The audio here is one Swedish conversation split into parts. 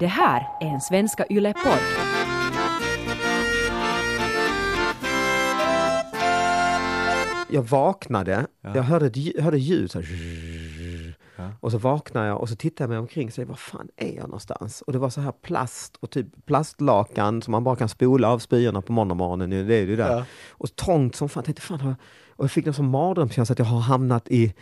Det här är en Svenska Yle-podd. Jag vaknade, Ja. jag hörde, ett hörde ljud så här, Ja. och så vaknade jag och så tittade jag mig omkring och var fan är jag någonstans? Och det var så här plast och typ plastlakan som man bara kan spola av spyorna på måndagmorgonen. Det är ju där. Ja. Och trångt som fan. Tänkte, fan har jag... Och jag fick någon sån mardrömskänsla att jag har hamnat i,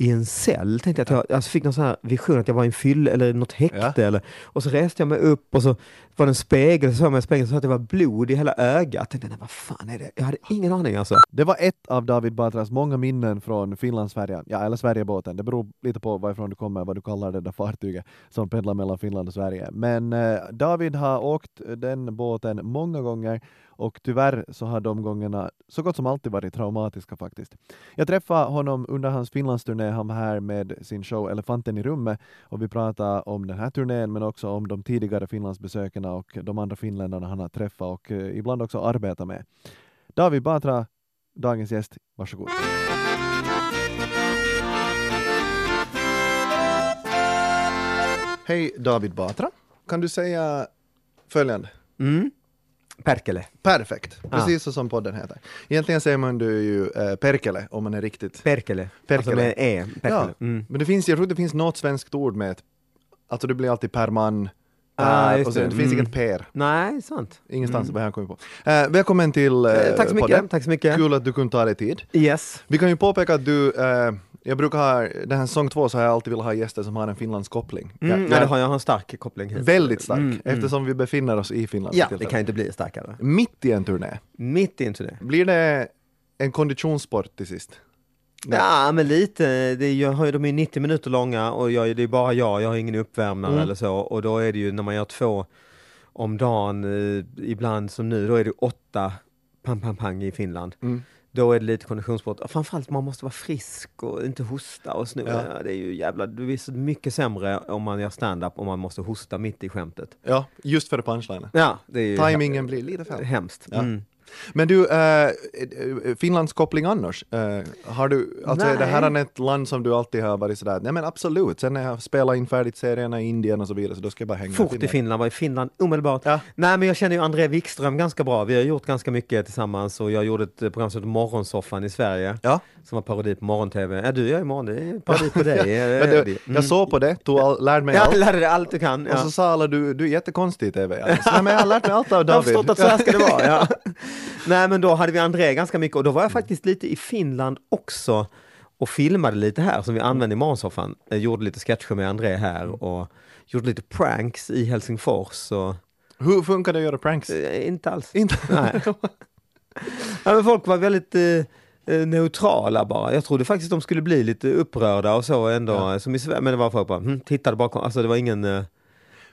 i en cell. Tänkte att jag alltså fick någon sån här vision att jag var i en fyll eller något häkte. Eller, och så reste jag mig upp och så var det en spegel, så såg jag mig i spegeln så att det var blod i hela ögat. Tänkte, nej, vad fan är det? Jag hade ingen aning alltså. Det var ett av David Batras många minnen från Finlandsfärjan, ja eller Sverigebåten. Det beror lite på varifrån du kommer, vad du kallar det där fartyget som pendlar mellan Finland och Sverige. Men eh, David har åkt den båten många gånger och tyvärr så har de gångerna så gott som alltid varit traumatiska faktiskt. Jag träffade honom under hans Finlandsturné, han var här med sin show Elefanten i rummet och vi pratade om den här turnén men också om de tidigare Finlandsbesöken och de andra finländarna han har träffat och eh, ibland också arbetat med. David Batra, dagens gäst, varsågod. Hej David Batra. Kan du säga följande? Mm. Perkele. Perfekt, precis så som podden heter. Egentligen säger man du ju eh, Perkele om man är riktigt... Perkele. Perkele. Alltså med E. Perkele. Ja, Mm. men det finns, jag tror det finns något svenskt ord med ett, alltså det blir alltid per man. Ah, eh, det. det finns Mm. inget per, Nej, sant. ingenstans Mm. vad jag kommer på. Eh, välkommen till eh, Eh, tack så mycket. podden. Tack så mycket. Kul att du kunde ta dig tid. Yes. Vi kan ju påpeka att du, eh, jag brukar ha, den här säsong två så har jag alltid velat ha gäster som har en Finlandskoppling. Mm, Jag- ja, jag- det har jag en stark koppling hit. Väldigt stark, Mm, mm. eftersom vi befinner oss i Finland. Ja, det kan inte bli starkare. Mitt i en turné, Mitt i inte det. blir det en konditionssport till sist? Ja, men lite. Det är, har de är 90 minuter långa och jag, det är bara jag, jag har ingen uppvärmare Mm. eller så. Och då är det ju när man gör två om dagen, eh, ibland som nu, då är det åtta pang, pang, pang i Finland. Mm. Då är det lite konditionssport. Och Framförallt man måste vara frisk och inte hosta och sno. Ja. Det är ju jävla, det blir så mycket sämre om man gör stand-up om man måste hosta mitt i skämtet. Ja, just för punchlinen. Ja, det är Timingen blir lite fel. hemskt. Ja. Mm. Men du, äh, Finlands koppling annars? Eh, har du, alltså är det här ett land som du alltid har varit sådär, nej men absolut, sen när jag spelar in färdigt serierna i Indien och så vidare, så då ska jag bara hänga Fort i Finland, var i Finland omedelbart. Ja. Nej men jag känner ju André Wikström ganska bra. Vi har gjort ganska mycket tillsammans och jag gjorde ett program som heter Morgonsoffan i Sverige. Ja. Som var parodi på morgon-tv. Ja du gör ju morgon, det är parodi på dig. Eh, det, mm. jag såg på det, tog all, lärde mig Ja, allt. lärde dig allt du kan. Och Ja. så sa alla, du, du är jättekonstig i TV. Ja. Så, nej, men jag har lärt mig allt av Jag har David. förstått att så här ska det vara. Ja. Nej men då hade vi André ganska mycket och då var jag faktiskt lite i Finland också och filmade lite här som vi använde i morgonsoffan. Jag gjorde lite sketcher med André här och gjorde lite pranks i Helsingfors. Och, Hur funkar det att göra pranks? eh, inte alls. Inte? Nej. Ja, men folk var väldigt eh, eh, neutrala bara. Jag trodde faktiskt de skulle bli lite upprörda och så ändå. Ja. Som i Sverige. Men det var folk bara, hm, tittade bara. Alltså det var ingen, eh,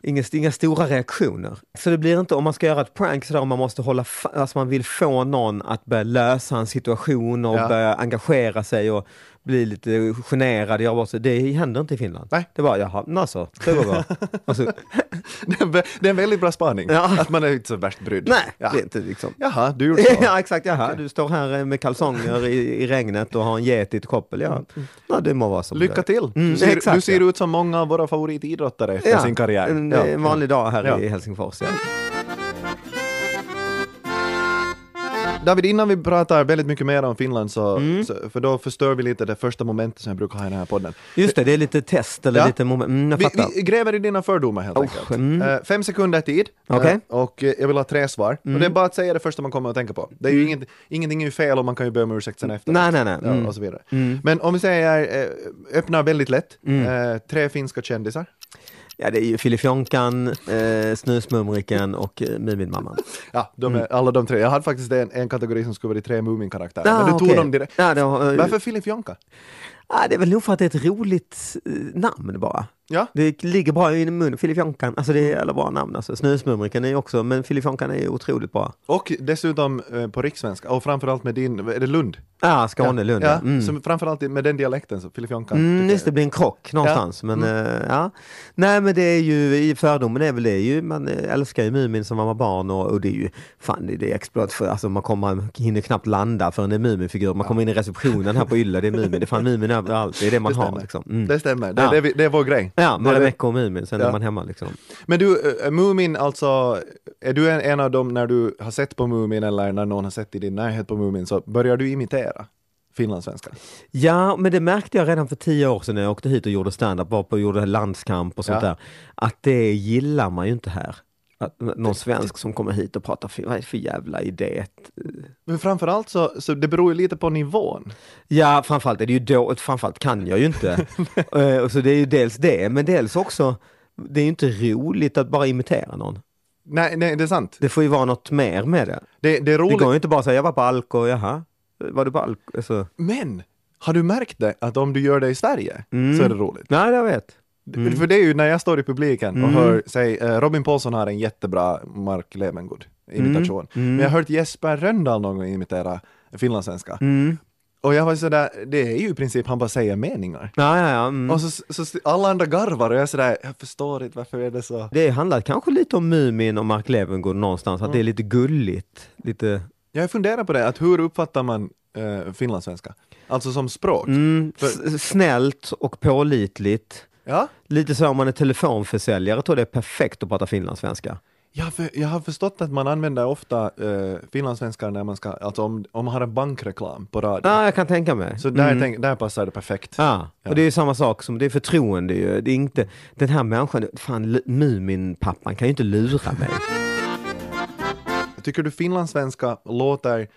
inga, inga stora reaktioner. Så det blir inte, om man ska göra ett prank sådär, om man måste hålla, alltså man vill få någon att börja lösa en situation och Ja. börja engagera sig och bli lite generad. bort sig. Det händer inte i Finland. Nej. Det var, jaha, alltså, det går bra. Och så, Det är en vä- det är en väldigt bra spaning. Ja. Att man är inte så värst brydd. nej, Ja. det är inte liksom. Jaha, du gjorde så. ja exakt, jaha, du står här med kalsonger i, i regnet och har en get i ett koppel. Ja, ja det må vara som Lycka till! Mm, du, ser, exakt, du ser ja. ut som många av våra favoritidrottare efter Ja, sin karriär. En, Ja. en vanlig dag här Ja. i Helsingfors. David, innan vi pratar väldigt mycket mer om Finland, så, Mm. så, för då förstör vi lite det första momentet som jag brukar ha i den här podden. Just det, det är lite test eller Ja. lite moment. Mm, Vi, vi gräver i dina fördomar helt Oh, enkelt. mm. Eh, fem sekunder tid. Eh, och eh, jag vill ha tre svar. Mm. Och det är bara att säga det första man kommer att tänka på. Det är ju inget, ingenting är ju fel och man kan ju be om ursäkt sen efter. Nej, nej, nej. Ja, Mm. och så vidare. Mm. Men om vi säger, öppnar väldigt lätt, Mm. tre finska kändisar. Ja, det är ju Filifjonkan, eh, Snusmumriken och eh, Muminmamman. Ja, de är, alla de tre. Jag hade faktiskt en, en kategori som skulle vara de tre Mumin-karaktärer. Ah, men du tog okej. dem direkt. Ja, det, var, eh, Varför Filip Jonka? Ah, det är väl nog för att det är ett roligt eh, namn bara. Ja. Det ligger bra i munnen, Filifjonkan. Alltså det är jävla bra namn. Alltså, Snusmumriken är ju också, men Filifjonkan är ju otroligt bra. Och dessutom eh, på rikssvenska, och framförallt med din, är det Lund? Ja, Skåne, Lund. Ja, Mm. så framförallt med den dialekten, så Jonka. Mm, just det, blir en krock någonstans. Men, eh, ja. Nej men det är ju, i fördomen är väl det ju, man eh, älskar ju Mumin som man var barn och, och det är ju, fan det, är explot för, alltså man kommer, hinner knappt landa förrän det är Muminfigur. Man kommer in i receptionen här på Yle, det är Mumin, det är fan Mumin överallt. Det är det man Det har liksom. Mm. Det stämmer, det, Ja. det, det är vår grej. Ja. Marimekko och Mumin, sen Ja. är man hemma liksom. Men du, äh, Mumin alltså, är du en, en av dem när du har sett på Mumin eller när någon har sett i din närhet på Mumin så börjar du imitera finlandssvenska? Ja, men det märkte jag redan för tio år sedan när jag åkte hit och gjorde stand-up, var på och gjorde landskamp och sånt Ja. där. Att det gillar man ju inte här. Att någon svensk som kommer hit och pratar, fin- vad är det för jävla idé? Men framförallt så, så det beror ju lite på nivån. Ja, framförallt är det ju då, framförallt kan jag ju inte. Eh, så det är ju dels det, men dels också, det är ju inte roligt att bara imitera någon. Nej, nej, det är sant. Det får ju vara något mer med det. Det, det är Det roligt. går ju inte bara att säga, jag var på Alko, jaha, var du på Alko? Alltså, Men, har du märkt det att om du gör det i Sverige Mm. så är det roligt? nej, jag vet. Mm. För det är ju när jag står i publiken och Mm. hör, säg eh, Robin Paulsson har en jättebra Mark Levengood imitation. Mm. Men jag har hört Jesper Rönndahl någon gång imitera finlandssvenska. Mm. Och jag var sådär, det är ju i princip han bara säger meningar. Ja, ja, ja. Mm. Och så, så, alla andra garvar och jag är sådär, jag förstår inte varför är det så. Det handlar kanske lite om Mumin och Mark Levengood någonstans, att det är lite gulligt. Lite, Jag funderar på det, att hur uppfattar man eh, finlandssvenska? Alltså som språk? mm, För- snällt och pålitligt. Ja? Lite så om man är telefonförsäljare, tror jag det är perfekt att prata finlandssvenska. Ja, för jag har förstått att man använder ofta eh, finlandssvenska när man ska, alltså om, om man har en bankreklam på radio. Ja, jag kan tänka mig. Så där, Mm. tänk, där passar det perfekt. Ja, Ja. och det är samma sak som, det är förtroende ju. Det är inte, den här människan, fan Mumin-pappan kan ju inte lura mig. Tycker du finlandssvenska låter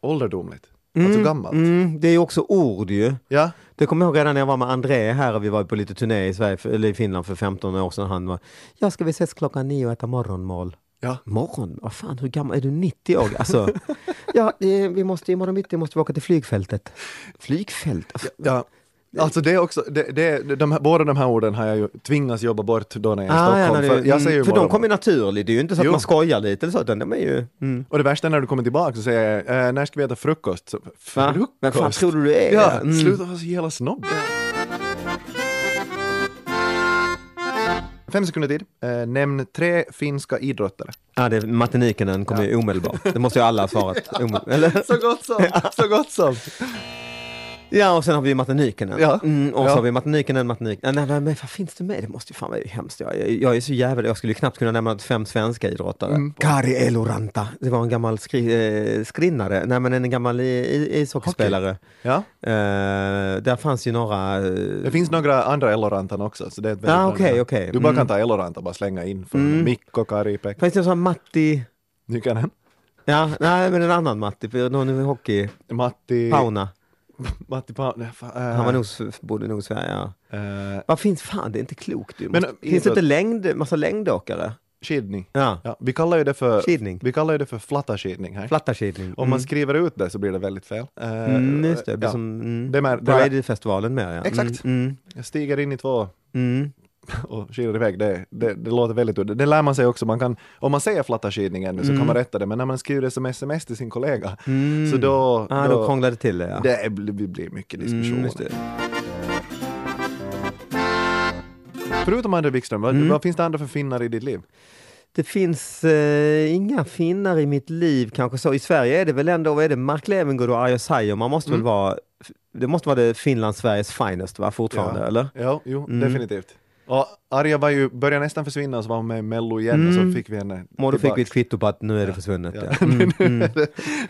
ålderdomligt? Alltså gammalt? Mm, det är ju också ord ju. Ja? Det kommer jag ihåg redan när jag var med André här och vi var på lite turné i, Sverige, eller i Finland för 15 år sedan. Han var, ja ska vi ses klockan nio och äta morgonmål? Ja. Morgon? Vad fan, hur gammal är du? 90 år? Alltså, ja, det, vi måste imorgon bitti måste vi åka till flygfältet. Flygfält? Alltså, ja. Alltså det är också, det, det, de här, båda de här orden har jag ju tvingats jobba bort då när jag är i Ah, ja, Stockholm. när för jag säger ju för de kommer naturligt, det är ju inte så att Jo. man skojar lite eller så, utan de är ju... Mm. Och det värsta är när du kommer tillbaka så säger jag, eh, när ska vi äta frukost? Så, frukost? Vem fan tror du du är? Ja, Mm. sluta vara så jävla snobb. Fem sekunder tid. Eh, nämn tre finska idrottare. Ja, det, kommer ju omedelbart. Det måste ju alla ha svarat. Omedel- Eller? Så gott som, så gott som. Ja, och sen har vi Martin Nykänen. Ja. Mm, och så Ja. har vi Martin Nykänen, Martin Nykänen. Nej, men, men vad finns det med? Det måste ju fan vara hemskt. Jag, jag, jag är så jävla... Jag skulle ju knappt kunna nämna fem svenska idrottare. Mm. Kari Eloranta. Det var en gammal skri, eh, skrinnare. Nej, men en gammal ishockeyspelare. Ja, Eh, där fanns ju några... eh, det finns några andra Elorantan också. Så det är okej, namn. okej. Du bara Mm. kan ta Eloranta och bara slänga in från Mm. Mikko, Kari, Pekka. Fanns det en sån Matti... Nykänen. Ja, nej men en annan Matti, för någon i hockey. Matti... Pauna. Matti fan, eh, Han var nog, bodde nog i Sverige, ja. eh, Vad finns fan, det är inte klokt. Men, Måste, finns det inte längd, massa längdåkare? skidning. Ja, Ja, vi kallar ju det för, skidning. vi kallar ju det för flattaskidning här. Flattaskidning. Om man skriver ut det så blir det väldigt fel. Eh, Mm, just det, det blir ja. som mm, Pride-festivalen mer ja. Exakt. Mm, Jag stiger in i två mm, och skidar iväg. Det, det, det låter väldigt udda. Det lär man sig också. Man kan, om man säger flattaskidning ännu så Mm. kan man rätta det, men när man skriver det som sms till sin kollega mm. så då, ah, då krånglar det till det ja. det blir, blir mycket diskussioner. Mm, just det. Förutom André Wikström, vad, Mm. vad finns det andra för finnar i ditt liv? Det finns eh, inga finnar i mitt liv kanske så. I Sverige är det väl ändå, vad är det, Mark Levengood och Arja Saijo, man måste Mm. väl vara, det måste vara det Finland Sveriges finest va, fortfarande Ja. eller? Ja, jo, Mm. definitivt. Och Arja var ju, började nästan försvinna och så var hon med i Mello igen och Mm. så fick vi henne Och då fick vi ett kvitto på att nu är det försvunnet. Ja. Ja. Mm, mm.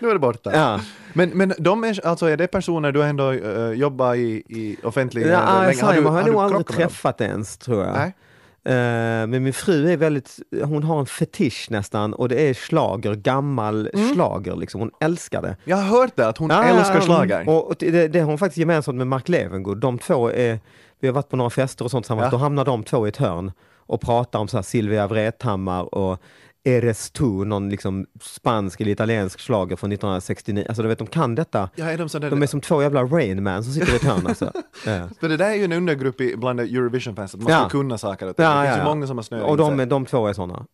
nu är det borta. Ja. Men, men de är, alltså är det personer du ändå uh, jobbar i, i offentliga... Ja, Arja länge? Saijo har du nog aldrig träffat ens tror jag. Nej? Eh, men min fru är väldigt, hon har en fetisch nästan och det är slager, gammal Mm. slager liksom. Hon älskar det. Jag har hört det, att hon Ja, älskar mm. Och och det, det har hon faktiskt gemensamt med Mark Levengood. De två är, vi har varit på några fester och sånt tillsammans, Ja. då hamnar de två i ett hörn och pratar om så här Silvia Vrethammar och Eres Tu, någon liksom spansk eller italiensk slager från 1969. Alltså du vet, de kan detta. Ja, är de sådär, De är som två jävla Rain Man som sitter i ett hörn alltså. Ja. För det där är ju en undergrupp i, bland Eurovision-fans, att man Ja. ska kunna saker. Det ja, finns ju många som har snöat Och de, de två är sådana.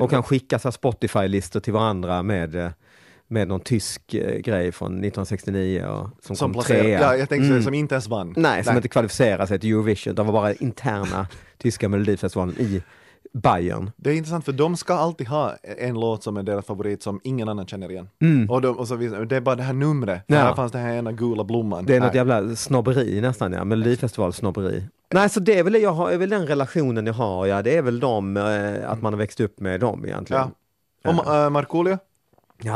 Och kan skicka så Spotify-listor till varandra med, eh, med någon tysk eh, grej från 1969 och, som, som kom trea. ja, jag tänkte Mm. som inte ens vann. Nej, som inte kvalificerar sig till Eurovision. De var bara interna tyska melodifestivalen i Bayern. Det är intressant för de ska alltid ha en låt som är deras favorit som ingen annan känner igen. Mm. Och, de, och så visar, det är bara det här numret, Ja. här fanns det här ena gula blomman. Det är något här. jävla snobberi nästan, ja. Melodifestival-snobberi. Nej, så det är väl, jag har, är väl den relationen jag har, ja. Det är väl de, eh, att man har växt upp med dem egentligen. Ja. Och uh, Markoolio? Ja,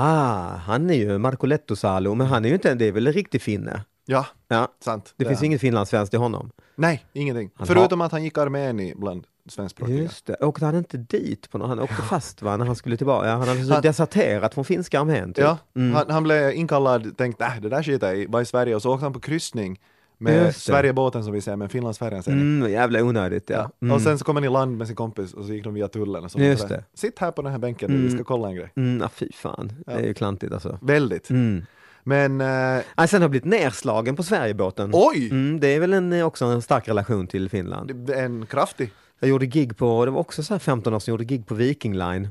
han är ju Marco Lettosalo, men han är ju inte, det är väl en riktig finne. Ja, Ja, sant. det är finns inget finlandssvenskt i honom. Nej, ingenting. Han Förutom att han gick armén bland svenskspråkiga. Just det, åkte han inte dit på något, han åkte fast va, när han skulle tillbaka, ja, han hade så Han- deserterat från finska armén. Typ. Ja, Mm. han, han blev inkallad, tänkte äh, det där skiter jag i, var i Sverige och så åkte han på kryssning med. Sverigebåten som vi ser, med Finlandsfärjan ser ni. Mm, jävla onödigt ja. Ja. Mm. Och sen så kom han i land med sin kompis och så gick de via tullen och så Just det. Sitt här på den här bänken nu, vi Mm. ska kolla en grej. Mm, ah, fy fan, det är ju klantigt alltså. Väldigt. Mm. Men, eh, Ah, sen har jag blivit nerslagen på Sverigebåten. oj! Mm, det är väl en, också en stark relation till Finland. En kraftig. Jag gjorde gig på, det var också så här 15 år sedan, jag gjorde gig på Viking Line.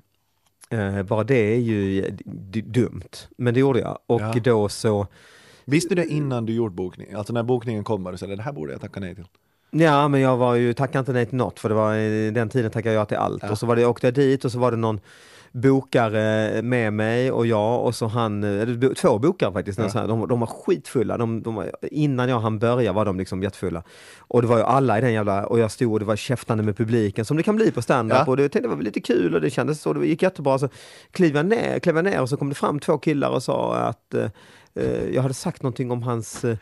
Eh, bara det är ju dumt, men det gjorde jag. Och Ja. då så, Visste du det innan du gjort bokning? Alltså när bokningen kommer så det här borde jag tacka nej till. ja men jag var ju, tackade inte nej till något för det var den tiden tackade jag till allt. Ja. Och så var det, åkte jag dit och så var det någon bokare med mig och jag och så han, två bokare faktiskt, Ja. de, de var skitfulla. De, de var, innan jag hann börja var de liksom jättefulla. Och det var ju alla i den jävla, och jag stod och det var käftande med publiken som det kan bli på standup Ja. och det, jag tänkte det var lite kul och det kändes så, det gick jättebra. Så klev jag ner, klev jag ner och så kom det fram två killar och sa att eh, jag hade sagt någonting om hans eh,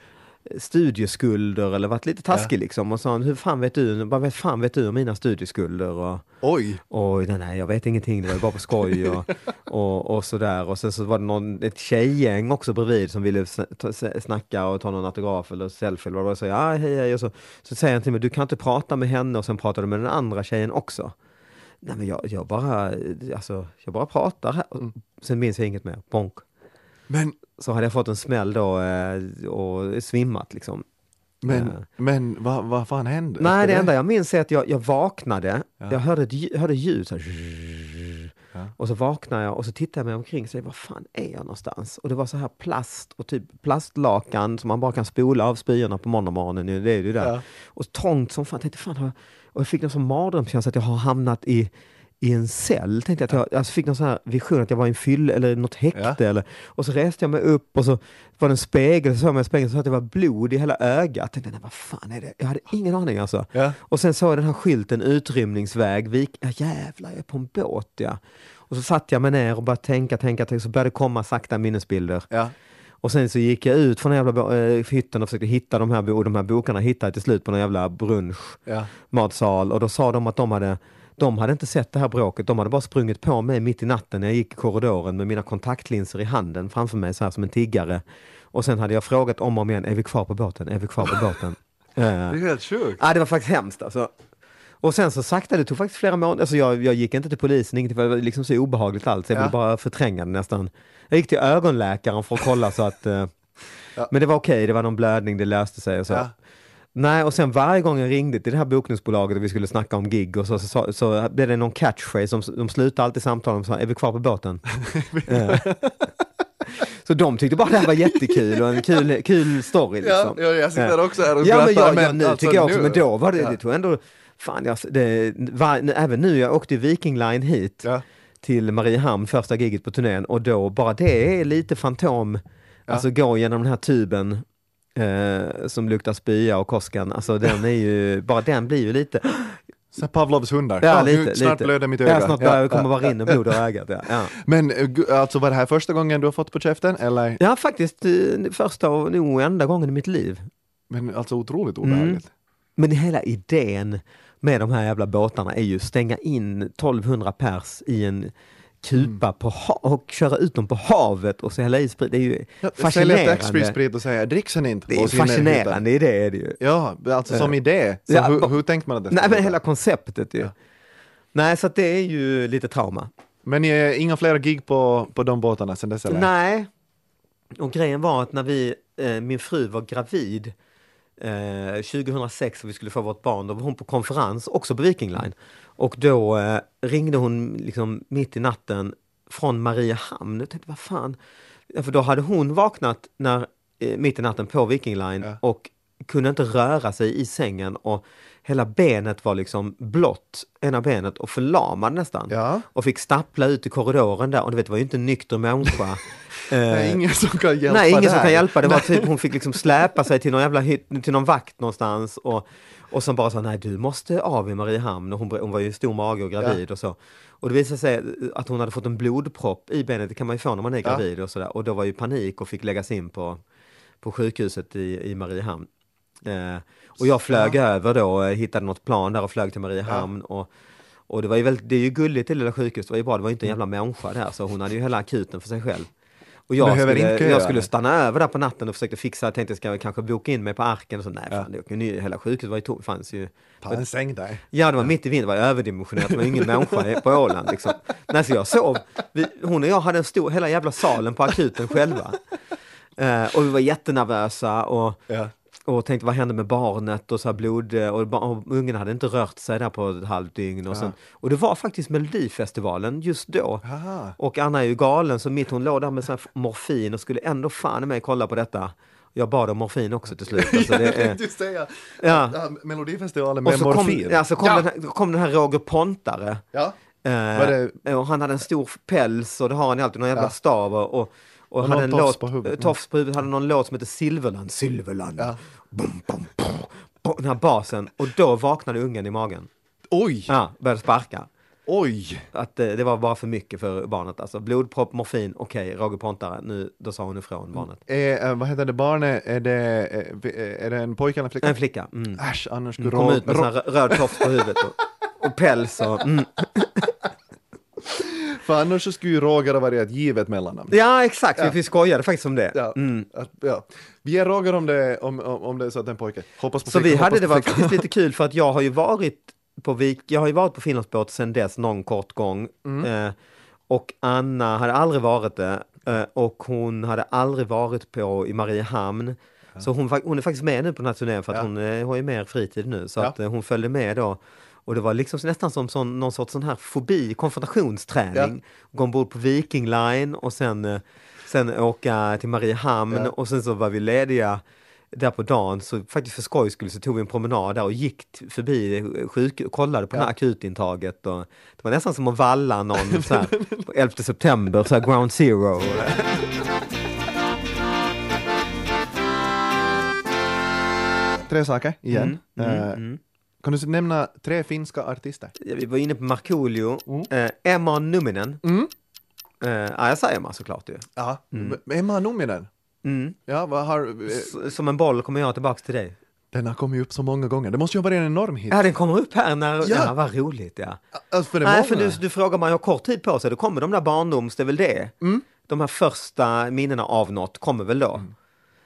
studieskulder eller varit lite taskig liksom och sa hur fan vet du, vad vet fan vet du om mina studieskulder? Och, Oj! och nej, nej, jag vet ingenting, det var bara på skoj och, och, och sådär. Och sen så var det någon, ett tjejgäng också bredvid som ville snacka och ta någon autograf eller selfie eller vad det var. Så ah, hej, hej. Och så, så säger han till mig, du kan inte prata med henne och sen pratar du med den andra tjejen också. Nej men jag, jag bara, alltså, jag bara pratar här. Och Sen minns jag inget mer, bonk. Men, Så hade jag fått en smäll då eh, och svimmat liksom. men, Ja. men vad, vad fan hände? Nej, efter det enda jag minns är att jag, jag vaknade, Ja. jag hörde, ett, hörde ljud så här, Ja. och så vaknade jag och så tittade jag mig omkring och sa, var fan är jag någonstans? Och det var så här plast och typ plastlakan som man bara kan spola av spyorna på måndagmorgonen, ju, det är det ju där. Och trångt som fan, tänkte fan, jag, och jag fick någon sån mardrömskänsla att jag har hamnat i i en cell, tänkte jag, att jag alltså fick någon sån här vision att jag var i en fyll eller något häkte. Ja. Eller, och så reste jag mig upp och så var det en spegel, så såg jag i spegeln så att det var blod i hela ögat. Tänkte, nej, vad fan är det? Jag hade ingen aning alltså. Ja. Och sen såg jag den här skylten utrymningsväg, vik, ja jävlar jag är på en båt ja. Och så satt jag mig ner och började tänka, tänka, tänka, så började det komma sakta minnesbilder. Ja. Och sen så gick jag ut från den jävla eh, hytten och försökte hitta de här, och de här bokarna hittade jag till slut på någon jävla brunch, matsal och då sa de att de hade de hade inte sett det här bråket, de hade bara sprungit på mig mitt i natten när jag gick i korridoren med mina kontaktlinser i handen framför mig så här som en tiggare. Och sen hade jag frågat om och om igen, är vi kvar på båten? Är vi kvar på båten? Eh, Det är helt sjukt. Ja, det var faktiskt hemskt alltså. Och sen så sakta, det tog faktiskt flera månader, alltså jag, jag gick inte till polisen, ingenting, för det var liksom så obehagligt allt, så jag Ja. ville bara förtränga det nästan. Jag gick till ögonläkaren för att kolla så att, eh, Ja. men det var okej, det var någon blödning, det löste sig och så. Ja. Nej, och sen varje gång jag ringde till det här bokningsbolaget och vi skulle snacka om gig och så, så, så, så blev det någon catchphrase, som, de slutade alltid samtalen och sa, är vi kvar på båten? Så de tyckte bara det här var jättekul och en kul, kul story liksom. Ja, ja, jag sitter Ja. också här och Ja men, jag, ja, nu alltså tycker jag också, nu- men då var det, Ja. det tog ändå, fan jag, det, var, även nu, jag åkte Viking Line hit Ja. till Mariehamn, första giget på turnén och då, bara det är lite fantom, alltså gå genom den här tuben eh, som luktar spya och Koskan, alltså den är ju, bara den blir ju lite, Så Pavlovs hundar. ja, nu lite, snart lite. blöder mitt öga. Ja, snart Ja, kommer ja, bara rinna blod ur ögat. Ja. Ja. Men alltså var det här första gången du har fått på käften eller? ja, faktiskt eh, första och nog enda gången i mitt liv. Men alltså otroligt Mm. obehagligt. Men hela idén med de här jävla båtarna är ju stänga in 1200 pers i en kupa på ha- och köra ut dem på havet och så hälla i sprit. Det är ju Sälja fascinerande. taxfree-sprit och säga dricks sen inte. Det är fascinerande idé är det ju. Ja, alltså som Ja. idé. Så Ja, hur, hur tänkte man att det Nej men hela konceptet ju. Ja. Nej så det är ju lite trauma. Men ni är inga fler gig på, på de båtarna sen dess eller? Nej. Och grejen var att när vi, eh, min fru var gravid eh, 2006 och vi skulle få vårt barn, då var hon på konferens, också på Viking Line. Och då eh, ringde hon liksom mitt i natten från Mariehamn. Jag tänkte, vad fan? Ja, för då hade hon vaknat när, eh, mitt i natten på Viking Line Ja. och kunde inte röra sig i sängen och hela benet var liksom blått, ena benet och förlamad nästan. Ja. Och fick stappla ut i korridoren där och du vet, det var ju inte en nykter människa. Är Eh, ingen som kan hjälpa Nej, ingen det som kan hjälpa. Det var typ, hon fick liksom släpa sig till någon jävla hytt, till någon vakt någonstans och, och som bara sa nej du måste av i Mariehamn och hon, hon var ju stor mage och gravid och så. Och det visade sig att hon hade fått en blodpropp i benet, det kan man ju få när man är Ja. gravid och sådär. Och då var ju panik och fick läggas in på, på sjukhuset i, i Mariehamn. Eh, och jag flög över då, hittade något plan där och flög till Mariehamn. Och, och det var ju väldigt, det är ju gulligt det lilla sjukhuset, det var ju bra, det var ju inte en jävla människa där så hon hade ju hela akuten för sig själv. Och jag skulle, jag skulle stanna över där på natten och försökte fixa, tänkte ska jag kanske boka in mig på arken och så, nej fan, det, ni- hela sjukhuset var ju tomt, fanns ju. Ta en säng där. Ja, det var mitt i vintern, det var överdimensionerat, det var ingen människa på Åland liksom. Nej, så jag sov, vi, hon och jag hade en stor, hela jävla salen på akuten själva. Eh, och vi var jättenervösa och, Ja. Och tänkte vad hände med barnet och så blod och, och ungen hade inte rört sig där på ett halvt dygn. Och, sen, och det var faktiskt Melodifestivalen just då. Aha. Och Anna är ju galen så mitt hon låg där med sån morfin och skulle ändå fan mig kolla på detta. Jag bad om morfin också till slut. Alltså, det är, just säga, Ja. ja, Melodifestivalen och med så kom, morfin. ja, så kom, Ja. Den här, kom den här Roger Pontare. Ja. Eh, och han hade en stor päls och det har han alltid, någon jävla Ja. stav och, och, och, Och hade en tofs låt, på huvudet. tofs på huvudet, hade någon låt som heter Silverland, Silverland. Ja. Bum, bum, bum, bum, den här basen och då vaknade ungen i magen. Oj, Ja, började sparka. oj. Att eh, det var bara för mycket för barnet. Alltså blodpropp, morfin, okej, Roger Pontare, nu, då sa hon ifrån barnet. Eh, eh, vad heter det barnet, är det, eh, är det en pojke eller en flicka? En flicka. Mm. Äsch, annars skulle Kom Ro- ut med här röd tofs på huvudet och, och päls och mm. För annars så skulle ju Roger ha varit ett givet mellannamn. Ja, exakt. Ja. Vi skojade faktiskt om det. Ja, Mm. ja. Vi ger Roger om det, om, om, det är så att en pojke. Hoppas på Så flicka, vi hade, det var faktiskt lite kul för att jag har ju varit på Vik, jag har ju varit på Finlandsbåt sedan dess någon kort gång. Mm. Eh, och Anna hade aldrig varit det. Eh, och hon hade aldrig varit på i Mariehamn. Så hon, hon är faktiskt med nu på den här turnén för att Ja. hon eh, har ju mer fritid nu. Så Ja. att eh, hon följde med då. Och det var liksom nästan som sån, någon sorts sån här fobi, konfrontationsträning. Gå ombord på Viking Line och sen, eh, sen åka till Mariehamn Ja. och sen så var vi lediga där på dagen så faktiskt för skojs skull så tog vi en promenad där och gick förbi sjuk och kollade på det här akutintaget. Och det var nästan som att valla någon så här, på 11 september, så här ground zero. Tre saker igen. Mm, mm, Eh, mm. Kan du nämna tre finska artister? Ja, Vi var inne på Markoolio, Mm. eh, Emma Numminen. Mm. Eh, ja, jag säger Emma såklart ju. Ja. Mm. Emma Numminen. Mm. Ja, vad har... eh, S- Som en boll kommer jag tillbaks till dig. Den har kommit upp så många gånger. Det måste ju ha varit en enorm hit. Ja, den kommer upp här när... Ja, Ja. vad roligt ja. Alltså, för det Nej, många. för du, du frågar man har kort tid på sig, då kommer de där barndoms, det är väl det. Mm. De här första minnena av något kommer väl då.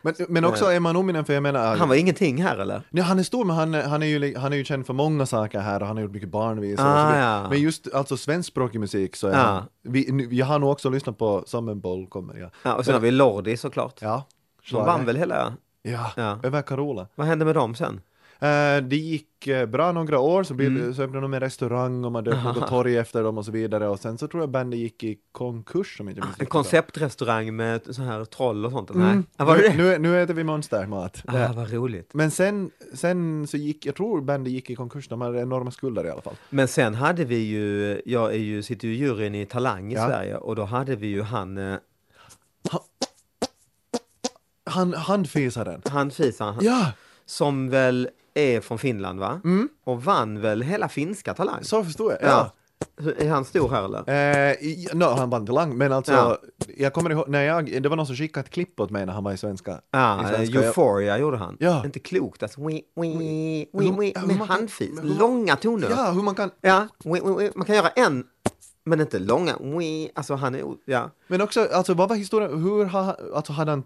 Men, men också Emma Numminen, för jag menar... Han var ingenting här eller? Nej, han är stor, men han, han, är ju, han är ju känd för många saker här och han har gjort mycket barnvisor. Ah, ja. Men just alltså svenskspråkig musik så är Ja. han... Vi, jag har nog också lyssnat på Som en boll kommer jag. Ja, och sen har vi Lordi såklart. Ja. De vann väl hela... Ja, Ja. över Carola. Vad hände med dem sen? Eh, det gick eh, bra några år, så, Mm. så öppnade de en restaurang och man döpte något torg efter dem och så vidare. Och sen så tror jag bandet gick i konkurs om inte minns En konceptrestaurang med så här troll och sånt? Mm. Nej. Ja, var det det? Nu, nu äter vi monstermat. Ah, vad roligt. Men sen, sen så gick, jag tror bandet gick i konkurs, de hade enorma skulder i alla fall. Men sen hade vi ju, jag är ju, sitter ju i juryn i Talang i Ja. Sverige och då hade vi ju han, eh, Han, handfisaren. han Fisan, han, Ja, som väl är från Finland va? Mm. Och vann väl hela finska Talang? så förstår jag. Ja. Ja. Är han stor här eller? Eh, i- no, han vann talang, men alltså, Ja. jag kommer ihåg, när jag, det var någon som skickade ett klipp åt mig när han var i svenska. i Ja, svenska. uh, Euphoria gjorde han. Ja. Inte klokt alltså. Wee, Hur- wee, hur med handfis. Långa toner. Ja, hur man kan, Ja, wee, wee, wee. man kan göra en, men inte långa. Alltså han är, ja. men också, alltså vad var historien, hur har, alltså hade han,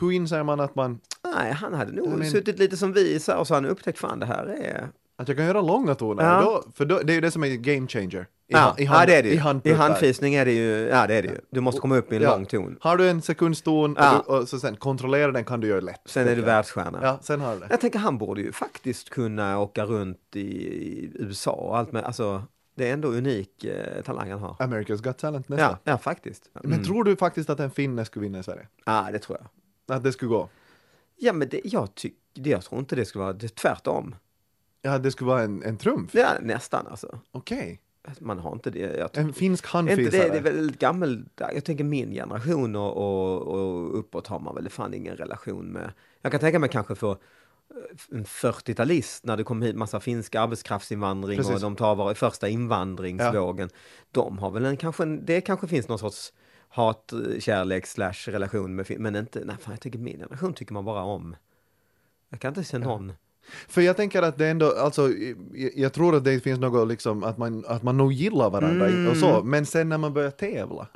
hur inser man att man, Nej, han hade nog men- suttit lite som vi så och så har han upptäckt fan det här är... att jag kan göra långa toner? Ja. Då, för då, det är ju det som är game changer. I, Ja, i, hand, ja, det är det i ju. I handputtar. handfisning är det ju, ja det är det ju. Du måste komma upp i en Ja. lång ton. Har du en sekundston Ja. och, du, och så sen kontrollera den kan du göra lätt. Sen är du världsstjärna. Ja, sen har du det. Jag tänker han borde ju faktiskt kunna åka runt i, i USA och allt med, alltså det är ändå unik eh, talang han har. America's Got Talent nästa. Ja, ja faktiskt. Mm. Men tror du faktiskt att en finne skulle vinna i Sverige? Ja, det tror jag. Att det skulle gå? Ja, men det, jag tycker jag tror inte det skulle vara, det är tvärtom. Ja, det skulle vara en, en trumf? Ja, nästan alltså. Okej. Man har inte det. Jag tror, En finsk inte det, handfisare? det är väl gammel, jag tänker min generation och, och, och uppåt har man väl fan ingen relation med. Jag kan tänka mig kanske för eh, en 40-talist när det kom hit massa finska arbetskraftsinvandring Precis. och de tar var första invandringsvågen. De har väl en, kanske, det kanske finns någon sorts hat, kärlek slash relation med fin- men inte, nej fan jag tycker min generation tycker man bara om. Jag kan inte se någon. För jag tänker att det ändå, alltså, jag, jag tror att det finns något liksom att man, att man nog gillar varandra Mm. och så, men sen när man börjar tävla,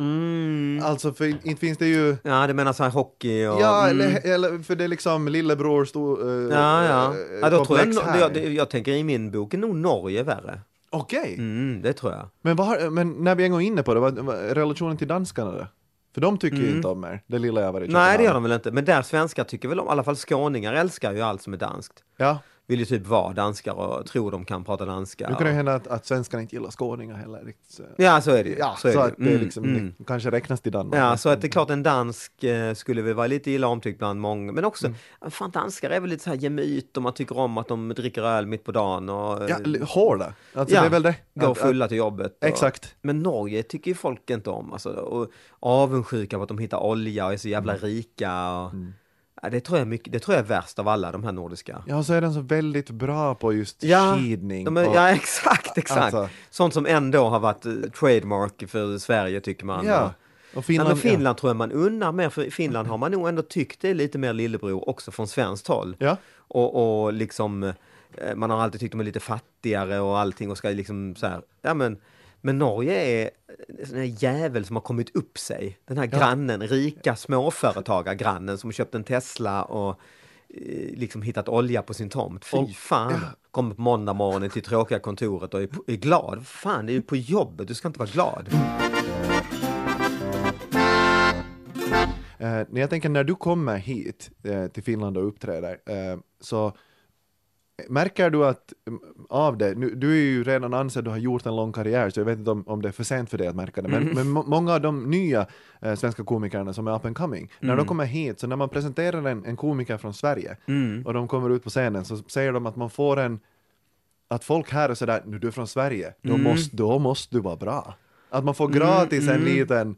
alltså för inte finns det ju Ja, du menar så här hockey och... Ja, mm. eller, eller för det är liksom lillebror stor uh, Ja, ja. ja då tror jag, jag, det- jag tänker i min bok är nog Norge värre. Okej, Mm, det tror jag. men, vad har- men när vi en gång är inne på det, vad, vad, relationen till danskarna då? För de tycker ju inte om er, det lilla jag varit i Mm. Nej, det gör de väl inte. Men där svenskar tycker väl om, i alla fall skåningar älskar ju allt som är danskt. Ja, Vill ju typ vara danskar och tror de kan prata danska. nu kan det hända att, att svenskarna inte gillar skåningar heller. Riktigt. Ja, så är det ju. Ja, så så det att det Mm, liksom mm. det kanske räknas till Danmark. Ja, så att det är klart en dansk eh, skulle väl vara lite illa omtyckt bland många. Men också, Mm. fan danskar är väl lite så här gemyt och man tycker om att de dricker öl mitt på dagen och Ja, hårda. Alltså Ja, det är väl det. går Att- fulla till jobbet. Och... Exakt. Men Norge tycker ju folk inte om. Alltså, och avundsjuka på att de hittar olja och är så jävla Mm. rika. Och... Ja, det, tror jag mycket, det tror jag är värst av alla de här nordiska. Ja, så är den så väldigt bra på just Ja, skidning. Är, och- ja exakt, exakt. Alltså. Sånt som ändå har varit eh, trademark för Sverige tycker man. Ja. Och, Finland, Finland, ja, tror jag man unnar mer, för i Finland har man nog ändå tyckt det är lite mer lillebror också från svenskt håll. Ja. Och, och liksom, eh, man har alltid tyckt de är lite fattigare och allting och ska liksom så här, ja men, men Norge är en sån här jävel som har kommit upp sig. Den här grannen, rika småföretagargrannen som köpt en Tesla och eh, liksom hittat olja på sin tomt. Fy fan! Kommer på måndag morgonen till tråkiga kontoret och är, är glad. Fan, det är ju på jobbet, du ska inte vara glad. Eh, när jag tänker när du kommer hit eh, till Finland och uppträder, eh, så märker du att mm, av det, nu, du är ju redan ansedd, du har gjort en lång karriär, så jag vet inte om, om det är för sent för dig att märka det, men, men må, många av de nya eh, svenska komikerna som är up and coming, när de kommer hit, så när man presenterar en, en komiker från Sverige och de kommer ut på scenen så säger de att man får en, att folk här är sådär, nu du är från Sverige, då, måste, då måste du vara bra. Att man får gratis en liten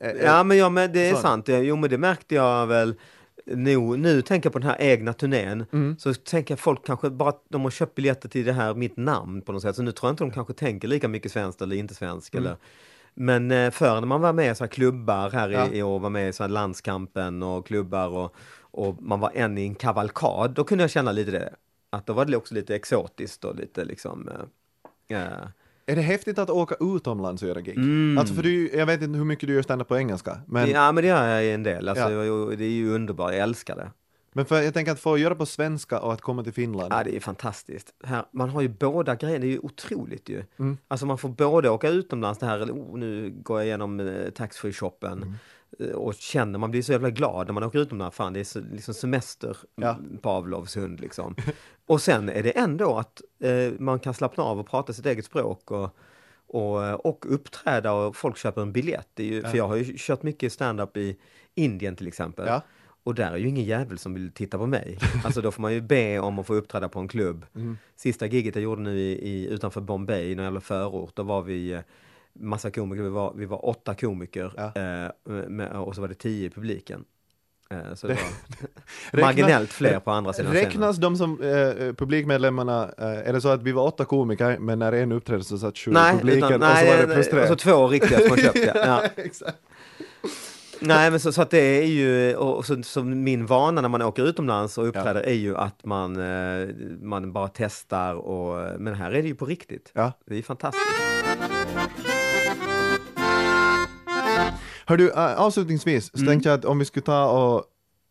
eh, Ja, men, ja, men det är sån. sant. Jo, men det märkte jag väl nu, nu tänker jag på den här egna turnén, Mm. så tänker jag folk kanske bara, de har köpt biljetter till det här, mitt namn på något sätt, så nu tror jag inte de kanske tänker lika mycket svenskt eller inte svenskt. Mm. Eller, men eh, förr när man var med i så här klubbar här Ja. i, år, var med i så här landskampen och klubbar och, och man var en i en kavalkad, då kunde jag känna lite det. Att då var det också lite exotiskt och lite liksom eh, Är det häftigt att åka utomlands och göra gig? Mm. Alltså för du, jag vet inte hur mycket du gör stand på engelska, men, ja, men det gör jag en del. Alltså, Ja. Det är ju underbart, jag älskar det. men för jag tänker att få göra på svenska och att komma till Finland. Ja, det är fantastiskt. Här, man har ju båda grejerna, det är ju otroligt ju. Mm. Alltså man får både åka utomlands, det här, oh, nu går jag igenom eh, taxfree-shoppen Mm. Eh, och känner, man blir så jävla glad när man åker utomlands, fan det är så, liksom semester Ja. Pavlovs hund liksom. och sen är det ändå att eh, man kan slappna av och prata sitt eget språk och, och, och uppträda och folk köper en biljett. Ju, För jag har ju kört mycket stand-up i Indien till exempel. Ja. Och där är ju ingen jävel som vill titta på mig. Alltså då får man ju be om att få uppträda på en klubb. Mm. Sista giget jag gjorde nu i, i, utanför Bombay, i någon jävla förort, då var vi eh, massa komiker, vi var, vi var åtta komiker Ja. eh, med, och så var det tio i publiken. Eh, så det, var marginellt fler på andra sidan scenen. Räknas de som eh, publikmedlemmarna, eh, är det så att vi var åtta komiker men när en uppträdde så satt sju i Nej, publiken utan, och så nej, var det plus tre? och så två riktiga som man köpt. Ja. Ja. Nej, men så, så att det är ju, och så, så min vana när man åker utomlands och uppträder är ju att man, eh, man bara testar och, men här är det ju på riktigt. Ja. Det är fantastiskt. Hör du, avslutningsvis så tänkte jag att om vi skulle ta och,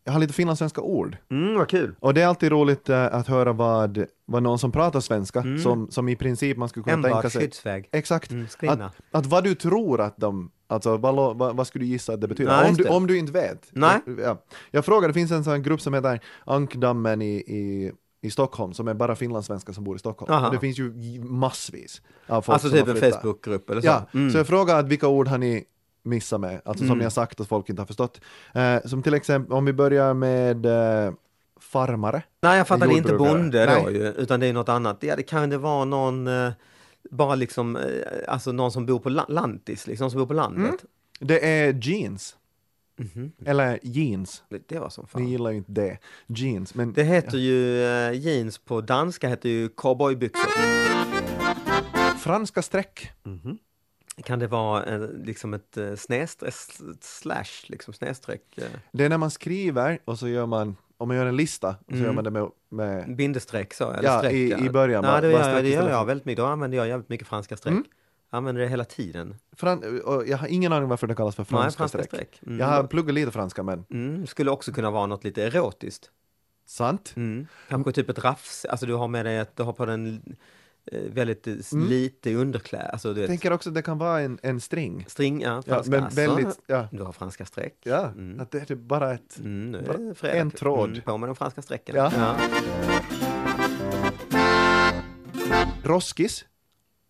jag har lite finlandssvenska ord. Mm, vad kul. Och det är alltid roligt äh, att höra vad, vad någon som pratar svenska, som, som i princip man skulle kunna tänka Enbart sig. skyddsväg. Exakt. Mm, att, att vad du tror att de, alltså vad, vad, vad skulle du gissa att det betyder? Nej, om, du, det. om du inte vet. Nej. Ja. Jag frågar, det finns en sån grupp som heter Ankdammen i, i, i Stockholm, som är bara finlandssvenskar som bor i Stockholm. Aha. Det finns ju massvis av folk Alltså typ en. Facebookgrupp eller så. Ja, Mm. så jag frågar att vilka ord har ni missat med, alltså som Mm. ni har sagt att folk inte har förstått. Eh, som till exempel, om vi börjar med eh, farmare. Nej, jag fattade inte Jordbrukare. bonde då ju, utan det är något annat. Ja, det kan det vara någon, eh, bara liksom, eh, alltså någon som bor på la- lantis, liksom, som bor på landet. Mm. Det är jeans. Mhm. Eller jeans. Det, det var som Ni fan. gillar ju inte det. Jeans. Men Det heter ju, eh, jeans på danska heter ju cowboybyxor. franska streck. Kan det vara eh, liksom ett eh, snedstreck, slash, liksom snedstreck, eh, Det är när man skriver och så gör man, om man gör en lista, så Mm. gör man det med, med bindestreck så? Eller Ja, streck, i- i början, Nej, det gör, det gör jag väldigt mycket. Då använder jag jävligt mycket franska streck. Mm. Jag använder det hela tiden. Fran, jag har ingen aning varför det kallas för franska, Nej, franska streck. streck. Mm. Jag har pluggat lite franska men Mm, skulle också kunna vara något lite erotiskt. sant. Mm. Kanske typ ett rafs, alltså du har med dig att du har på den väldigt eh, lite underkläder, alltså du Jag vet, tänker också att det kan vara en, en string. string, ja, Ja, franska, men alltså. väldigt, ja, Du har franska streck. ja Mm. att det är typ bara ett, Mm, är Bara en tråd. Mm, på med de franska strecken. Ja. roskis.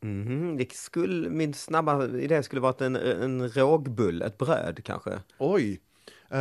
Mhm, Det skulle, min snabba idé skulle vara en, en rågbull, ett bröd kanske. Oj. Uh,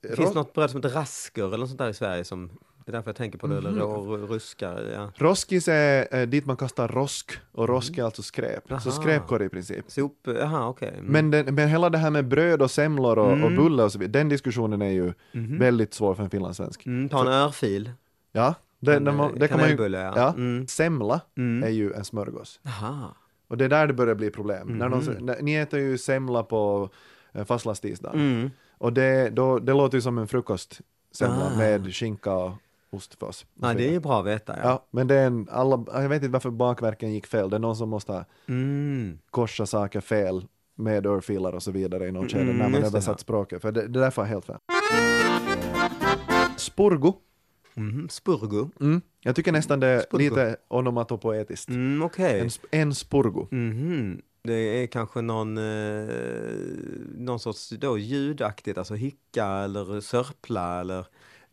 Det finns något bröd som heter rasker eller något sånt där i Sverige som, det är därför jag tänker på det, eller rå, ruskar, ja. Roskis är eh, dit man kastar rosk och rosk är alltså skräp. Så Mm. Aha. skräpkorg i princip. Sop, jaha okej. Mm. Men, den, men hela det här med bröd och semlor och, och Mm. bulle och så vidare, den diskussionen är ju Mhm. väldigt svår för en finlandssvensk. Mm, ta en örfil. Ja, det, En, eh, det kan man ju, ja. ja. Mm. Semla Mm. är ju en smörgås. Aha. Och det är där det börjar bli problem. När Mhm. någon, när, ni äter ju semla på eh, fastlandstisdagen. Mm. Och det, då, det låter ju som en frukostsemla Ah. med skinka och så Ja, det är ju bra att veta. Ja. Ja, men det är en, alla, jag vet inte varför bakverken gick fel. Det är någon som måste Mm. korsa saker fel med örfilar och så vidare i någon skede Mm, när man det, översatt ja. språket. För det, det där var helt fel. Spurgo. Mhm. Spurgo. Mm. Jag tycker nästan det är Spurgo. lite onomatopoetiskt. Mm, Okej. En, en spurgo. Mhm. Det är kanske någon, eh, någon sorts då, ljudaktigt, alltså hicka eller sörpla eller...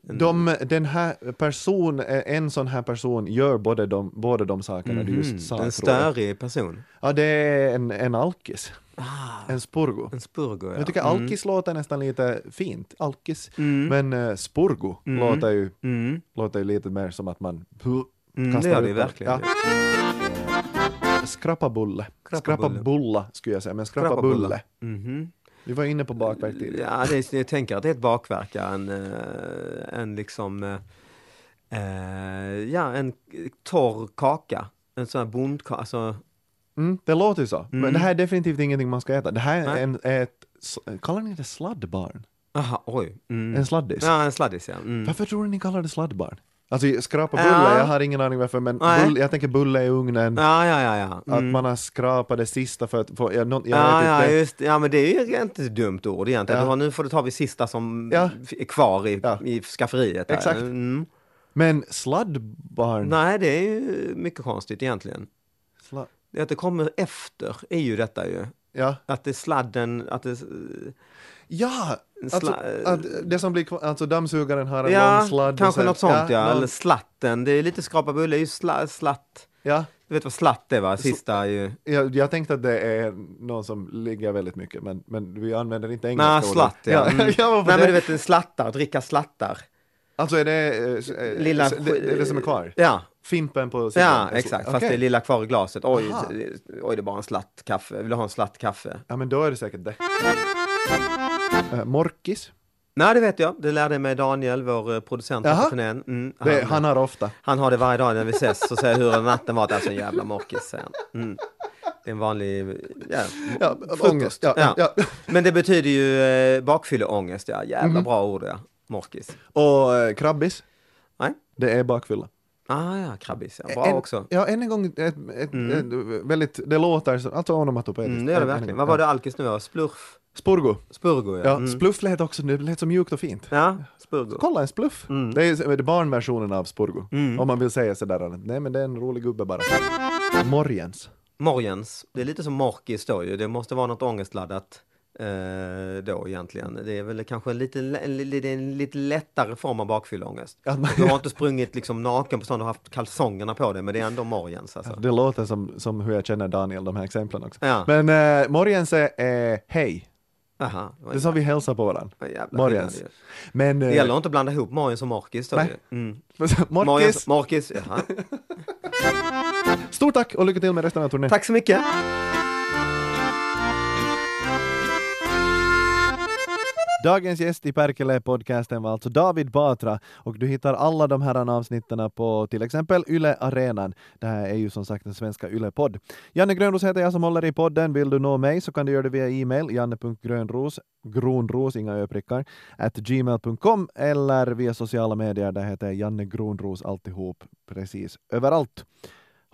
en- De, den här person, en sån här person gör både de, båda de sakerna du Mhm. just sa. En störig person. Ja, det är en, en alkis. Ah, En spurgo. en spurgo, ja. Jag tycker Mm. alkis låter nästan lite fint. Alkis. Mm. Men uh, spurgo Mm. låter, ju, Mm. låter ju lite mer som att man Mm, det kastar det ut den. verkligen. Ja. Skrappabulle. Skrappabulla skulle jag säga, men skrappabulle. Mhm. Vi var inne på bakverk tidigare. Ja, det, är- jag tänker att det är ett bakverk, ja, en, eh, en liksom, eh, eh, ja, en torr kaka. En sån här bondkaka, alltså, Mm, det låter ju så. Men Mm. det här är definitivt ingenting man ska äta. Det här är, Nej. en, ett, kallar ni det sladdbarn? aha, oj. Mm. En sladdis? Ja, en sladdis, ja. Mm. Varför tror du ni kallar det sladdbarn? Alltså skrapa bulle, Ja. jag har ingen aning varför, men Nej. bulle, jag tänker bulle i ugnen. Ja, ja, ja, ja. Att Mm. man har skrapat det sista för att få, jag, jag Ja, ja, inte. just Ja, men det är ju inte ett dumt ord egentligen. Ja. Det nu får du ta vid sista som är kvar i, i skafferiet. där. Exakt. Mm. Men sladdbarn, Nej, det är ju mycket konstigt egentligen. sla, Det att det kommer efter är ju detta ju. ja. Att det är sladden, att det... Ja! Alltså, att det som blir kvar, alltså dammsugaren har en Ja, lång sladd. kanske något sånt ja. någon- Eller slatten. Det är lite skrapa bulle, är ju sla, slatt. ja. Du vet vad slatt är va? Sista är ju... Jag, jag tänkte att det är någon som ligger väldigt mycket, men, men vi använder inte engelska Nej, slatt ja. Mm. ja varför Nej men du vet en slattar, dricka slattar. Alltså är det, eh, Lilla... det, är det som är kvar? Ja, Fimpen på sidan? ja sl- exakt. Fast det är lilla kvar i glaset. Oj, oj det är bara en slatt kaffe. Vill du ha en slatt kaffe? Ja men då är det säkert det. Uh, morkis, Nej det vet jag. Det lärde mig Daniel, vår eh, producent på turnén. Mm, det, han har ofta. Han har det varje dag när vi ses och säger hur natten varit. Alltså en jävla morkis, han. Mm. Det är en vanlig ja, Ja, ångest. Ja, ja. Men det betyder ju eh, bakfylleångest, ja. Jävla Mhm. bra ord, ja. Morkis. Och eh, krabbis, Nej? det är bakfylla. Ah, ja, krabbis, ja. Bra en, också. Ja, än en gång, ett, ett, ett, väldigt, det låter alltså onomatopoetiskt. Mm, det gör det verkligen. Vad var det alkis nu var? Splurf? Spurgo. Spurgo, ja. Ja, Mm. spluff lät också, det lät så mjukt och fint. Ja, spurgo. Kolla en spluff. Mm. Det är barnversionen av Spurgo. Mm. Om man vill säga sådär, nej men det är en rolig gubbe bara. Morgens. Morgens. Det är lite som morkis då ju. Det måste vara något ångestladdat eh, då egentligen. Det är väl kanske en lite, en, lite- en lite lättare form av bakfylleångest. Du har inte sprungit liksom naken på stan och haft kalsongerna på dig, men det är ändå morgens alltså. Det låter som, som hur jag känner Daniel, de här exemplen också. Ja. Men eh, morgens är eh, hej. Aha, det så vi hälsar på varandra. Men... Det eh, gäller inte att blanda ihop Morgens och Markis. Nej. Mm. Markis, jaha. stort tack och lycka till med resten av turnén. Tack så mycket. Dagens gäst i Perkele-podcasten var alltså David Batra och du hittar alla de här avsnitten på till exempel Yle Arenan. Det här är ju som sagt den svenska Yle-podd. Janne Grönros heter jag som håller i podden. Vill du nå mig så kan du göra det via e-mail janne.grönros, gronros, inga öprickar, at gmail.com eller via sociala medier. Där heter jag Janne Gronros alltihop precis överallt.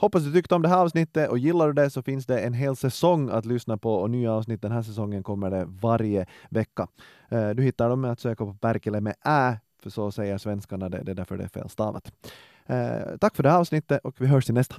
Hoppas du tyckte om det här avsnittet och gillar du det så finns det en hel säsong att lyssna på och nya avsnitt den här säsongen kommer det varje vecka. Eh, du hittar dem med att söka på Perkele med ä, för så säger svenskarna det, det är därför det är felstavat. Eh, tack för det här avsnittet och vi hörs i nästa.